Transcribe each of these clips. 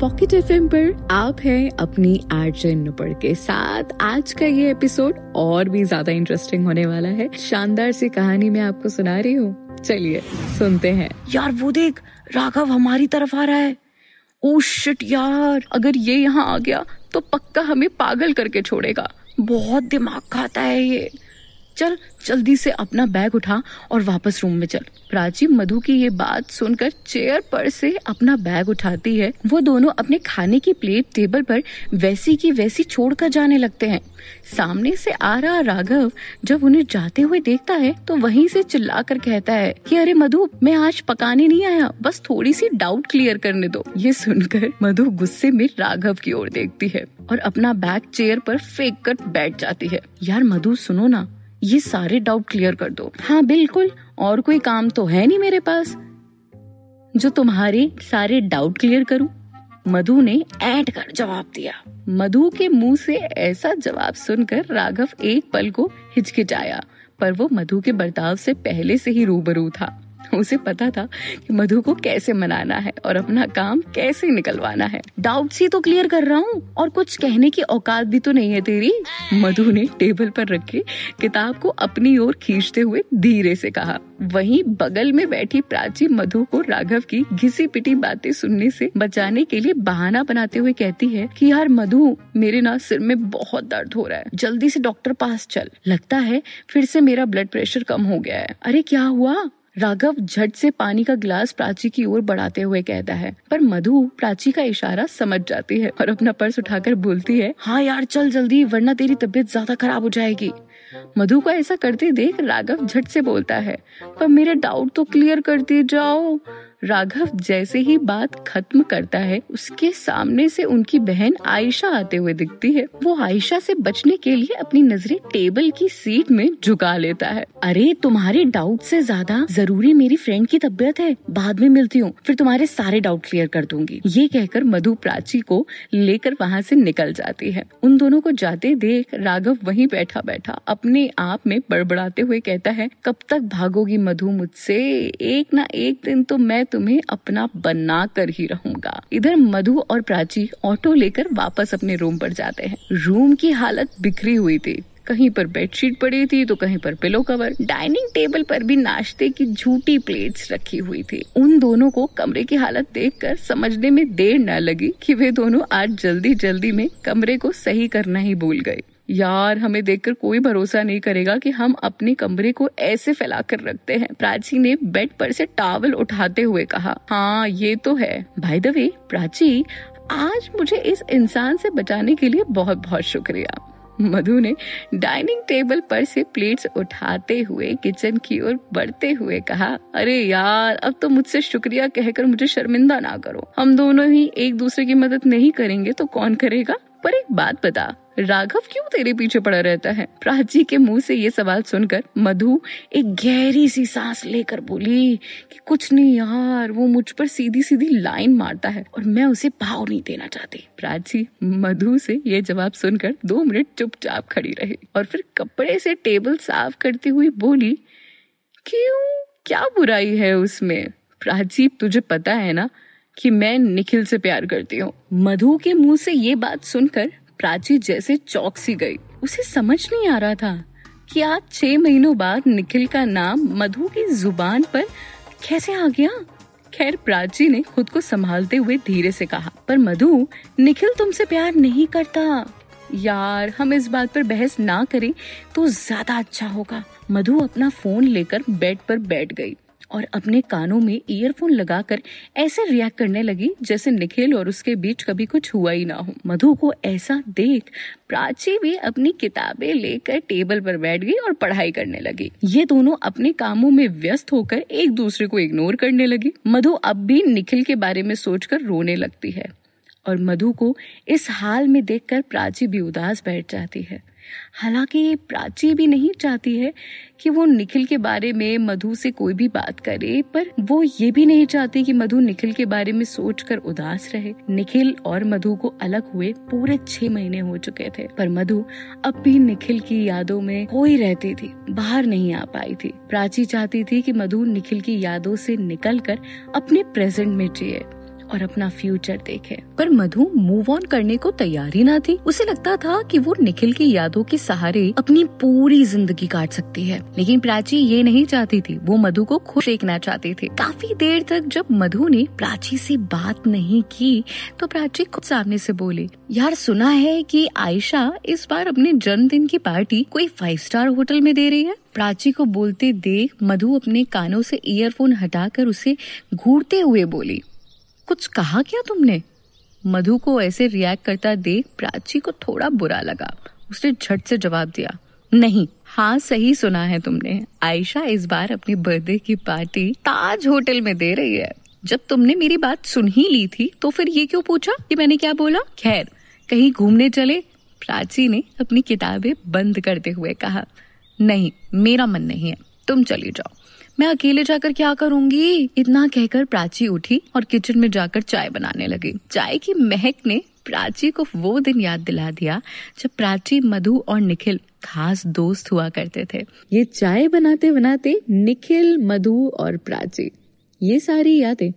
Pocket FM पर आप हैं अपनी आर्जन नुपड़ के साथ। आज का ये एपिसोड और भी ज़्यादा इंटरेस्टिंग होने वाला है। शानदार सी कहानी मैं आपको सुना रही हूँ। चलिए, सुनते हैं। यार, वो देख, राघव हमारी तरफ़ आ रहा है। ओ शिट यार, अगर ये यहाँ आ गया तो पक्का हमें पागल करके छोड़ेगा। बहुत दिमाग खाता है ये। चल, जल्दी से अपना बैग उठा और वापस रूम में चल। प्राची मधु की ये बात सुनकर चेयर पर से अपना बैग उठाती है। वो दोनों अपने खाने की प्लेट टेबल पर वैसी की वैसी छोड़कर जाने लगते हैं। सामने से आ रहा राघव जब उन्हें जाते हुए देखता है तो वहीं से चिल्लाकर कहता है कि अरे मधु, मैं आज पकाने नहीं आया, बस थोड़ी सी डाउट क्लियर करने दो। ये सुनकर मधु गुस्से में राघव की ओर देखती है और अपना बैग चेयर पर फेंक कर बैठ जाती है। यार मधु सुनो ना ये सारे डाउट क्लियर कर दो। हाँ बिल्कुल। और कोई काम तो है नहीं मेरे पास। जो तुम्हारे सारे डाउट क्लियर करूँ। मधु ने ऐड कर जवाब दिया। मधु के मुँह से ऐसा जवाब सुनकर राघव एक पल को हिचकिचाया, पर वो मधु के बर्ताव से पहले से ही रूबरू था। उसे पता था कि मधु को कैसे मनाना है और अपना काम कैसे निकलवाना है। डाउट ही तो क्लियर कर रहा हूँ, और कुछ कहने की औकात भी तो नहीं है तेरी। मधु ने टेबल पर रखे किताब को अपनी ओर खींचते हुए धीरे से कहा। वहीं बगल में बैठी प्राची मधु को राघव की घिसी पिटी बातें सुनने से बचाने के लिए बहाना बनाते हुए कहती है कि, यार मधु, मेरे ना सिर में बहुत दर्द हो रहा है। जल्दी से डॉक्टर पास चल। लगता है फिर से मेरा ब्लड प्रेशर कम हो गया है। अरे क्या हुआ? राघव झट से पानी का गिलास प्राची की ओर बढ़ाते हुए कहता है, पर मधु, प्राची का इशारा समझ जाती है और अपना पर्स उठाकर बोलती है हाँ यार, चल जल्दी, वरना तेरी तबीयत ज़्यादा खराब हो जाएगी। मधु को ऐसा करते देख राघव झट से बोलता है, पर मेरे डाउट तो क्लियर करती जाओ। राघव जैसे ही बात खत्म करता है, उसके सामने से उनकी बहन आयशा आते हुए दिखती है। वो आयशा से बचने के लिए अपनी नज़रें टेबल की सीट में झुका लेता है। अरे, तुम्हारे डाउट से ज़्यादा ज़रूरी मेरी फ्रेंड की तबीयत है। बाद में मिलती हूँ, फिर तुम्हारे सारे डाउट क्लियर कर दूँगी। ये कहकर मधु प्राची को लेकर वहाँ से निकल जाती है। उन दोनों को जाते देख राघव वहीं बैठा बैठा अपने आप में बड़बड़ाते हुए कहता है, कब तक भागोगी मधु मुझसे? एक ना एक दिन तो मैं तुम्हें अपना बना कर ही रहूँगा। इधर मधु और प्राची ऑटो लेकर वापस अपने रूम पर जाते हैं। रूम की हालत बिखरी हुई थी। कहीं पर बेडशीट पड़ी थी तो कहीं पर पिलो कवर। डाइनिंग टेबल पर भी नाश्ते की झूठी प्लेट्स रखी हुई थी। उन दोनों को कमरे की हालत देखकर समझने में देर न लगी कि वे दोनों आज जल्दी जल्दी में कमरे को सही करना ही भूल गए। यार, हमें देखकर कोई भरोसा नहीं करेगा कि हम अपने कमरे को ऐसे फैला कर रखते हैं। प्राची ने बेड पर से टावल उठाते हुए कहा हाँ ये तो है। भाई द वे प्राची, आज मुझे इस इंसान से बचाने के लिए बहुत बहुत शुक्रिया। मधु ने डाइनिंग टेबल पर से प्लेट्स उठाते हुए किचन की ओर बढ़ते हुए कहा, अरे यार, अब तो मुझसे शुक्रिया कहकर मुझे शर्मिंदा ना करो। हम दोनों ही एक दूसरे की मदद नहीं करेंगे तो कौन करेगा? पर एक बात बता राघव क्यों तेरे पीछे पड़ा रहता है? प्राची के मुँह से ये सवाल सुनकर मधु एक गहरी सी सांस लेकर बोली कि कुछ नहीं यार, वो मुझ पर सीधी सीधी लाइन मारता है और मैं उसे भाव नहीं देना चाहती। प्राची मधु से ये जवाब सुनकर दो मिनट चुपचाप खड़ी रही और फिर कपड़े से टेबल साफ़ करती हुई बोली, क्यों? क्या बुराई है उसमें? प्राची, तुझे पता है ना कि मैं निखिल से प्यार करती हूँ। मधु के मुँह से ये बात सुनकर प्राची जैसे चौक सी गई। उसे समझ नहीं आ रहा था कि आज छह महीनों बाद निखिल का नाम मधु की ज़ुबान पर कैसे आ गया। खैर, प्राची ने खुद को संभालते हुए धीरे से कहा, पर मधु, निखिल तुमसे प्यार नहीं करता। यार, हम इस बात पर बहस ना करें तो ज़्यादा अच्छा होगा। मधु अपना फ़ोन लेकर बेड पर बैठ गई। और अपने कानों में ईयरफोन लगाकर ऐसे रिएक्ट करने लगी जैसे निखिल और उसके बीच कभी कुछ हुआ ही ना हो। मधु को ऐसा देख प्राची भी अपनी किताबें लेकर टेबल पर बैठ गई और पढ़ाई करने लगी। ये दोनों अपने कामों में व्यस्त होकर एक दूसरे को इग्नोर करने लगी। मधु अब भी निखिल के बारे में सोचकर रोने लगती है। और मधु को इस हाल में देखकर प्राची भी उदास बैठ जाती है। हालाँकि प्राची भी नहीं चाहती है कि वो निखिल के बारे में मधु से कोई भी बात करे, पर वो ये भी नहीं चाहती कि मधु निखिल के बारे में सोचकर उदास रहे। निखिल और मधु को अलग हुए पूरे छह महीने हो चुके थे, पर मधु अब भी निखिल की यादों में कोई रहती थी, बाहर नहीं आ पाई थी। प्राची चाहती थी कि मधु निखिल की यादों से निकल अपने प्रेजेंट में जिए। और अपना फ्यूचर देखे। पर मधु मूव ऑन करने को तैयार ही ना थी। उसे लगता था कि वो निखिल की यादों के सहारे अपनी पूरी ज़िंदगी काट सकती है। लेकिन प्राची ये नहीं चाहती थी। वो मधु को खुश देखना चाहती थी। काफ़ी देर तक जब मधु ने प्राची से बात नहीं की तो प्राची खुद सामने से बोली, यार, सुना है कि आयशा इस बार अपने जन्मदिन की पार्टी कोई फाइव स्टार होटल में दे रही है? प्राची को बोलते देख मधु अपने कानों से ईयरफोन हटाकर उसे घूरते हुए बोली कुछ कहा क्या तुमने? मधु को ऐसे रिएक्ट करता देख प्राची को थोड़ा बुरा लगा। उसने झट से जवाब दिया, नहीं हाँ सही सुना है तुमने। आयशा इस बार अपनी बर्थडे की पार्टी ताज होटल में दे रही है। जब तुमने मेरी बात सुन ही ली थी तो फिर ये क्यों पूछा कि मैंने क्या बोला? खैर, कहीं घूमने चले, प्राची ने अपनी किताबें बंद करते हुए कहा, नहीं, मेरा मन नहीं है, तुम चली जाओ। मैं अकेले जाकर क्या करूँगी? इतना कहकर प्राची उठी और किचन में जाकर चाय बनाने लगी। चाय की महक ने प्राची को वो दिन याद दिला दिया, जब प्राची, मधु और निखिल खास दोस्त हुआ करते थे। ये चाय बनाते बनाते निखिल, मधु और प्राची, ये सारी यादें।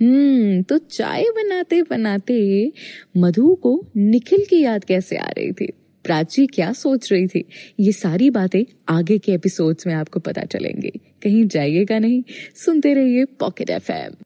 हम्म तो चाय बनाते बनाते मधु को निखिल की याद कैसे आ रही थी? प्राची क्या सोच रही थी? ये सारी बातें आगे के एपिसोड्स में आपको पता चलेंगी। कहीं जाइएगा नहीं। सुनते रहिए पॉकेट एफ़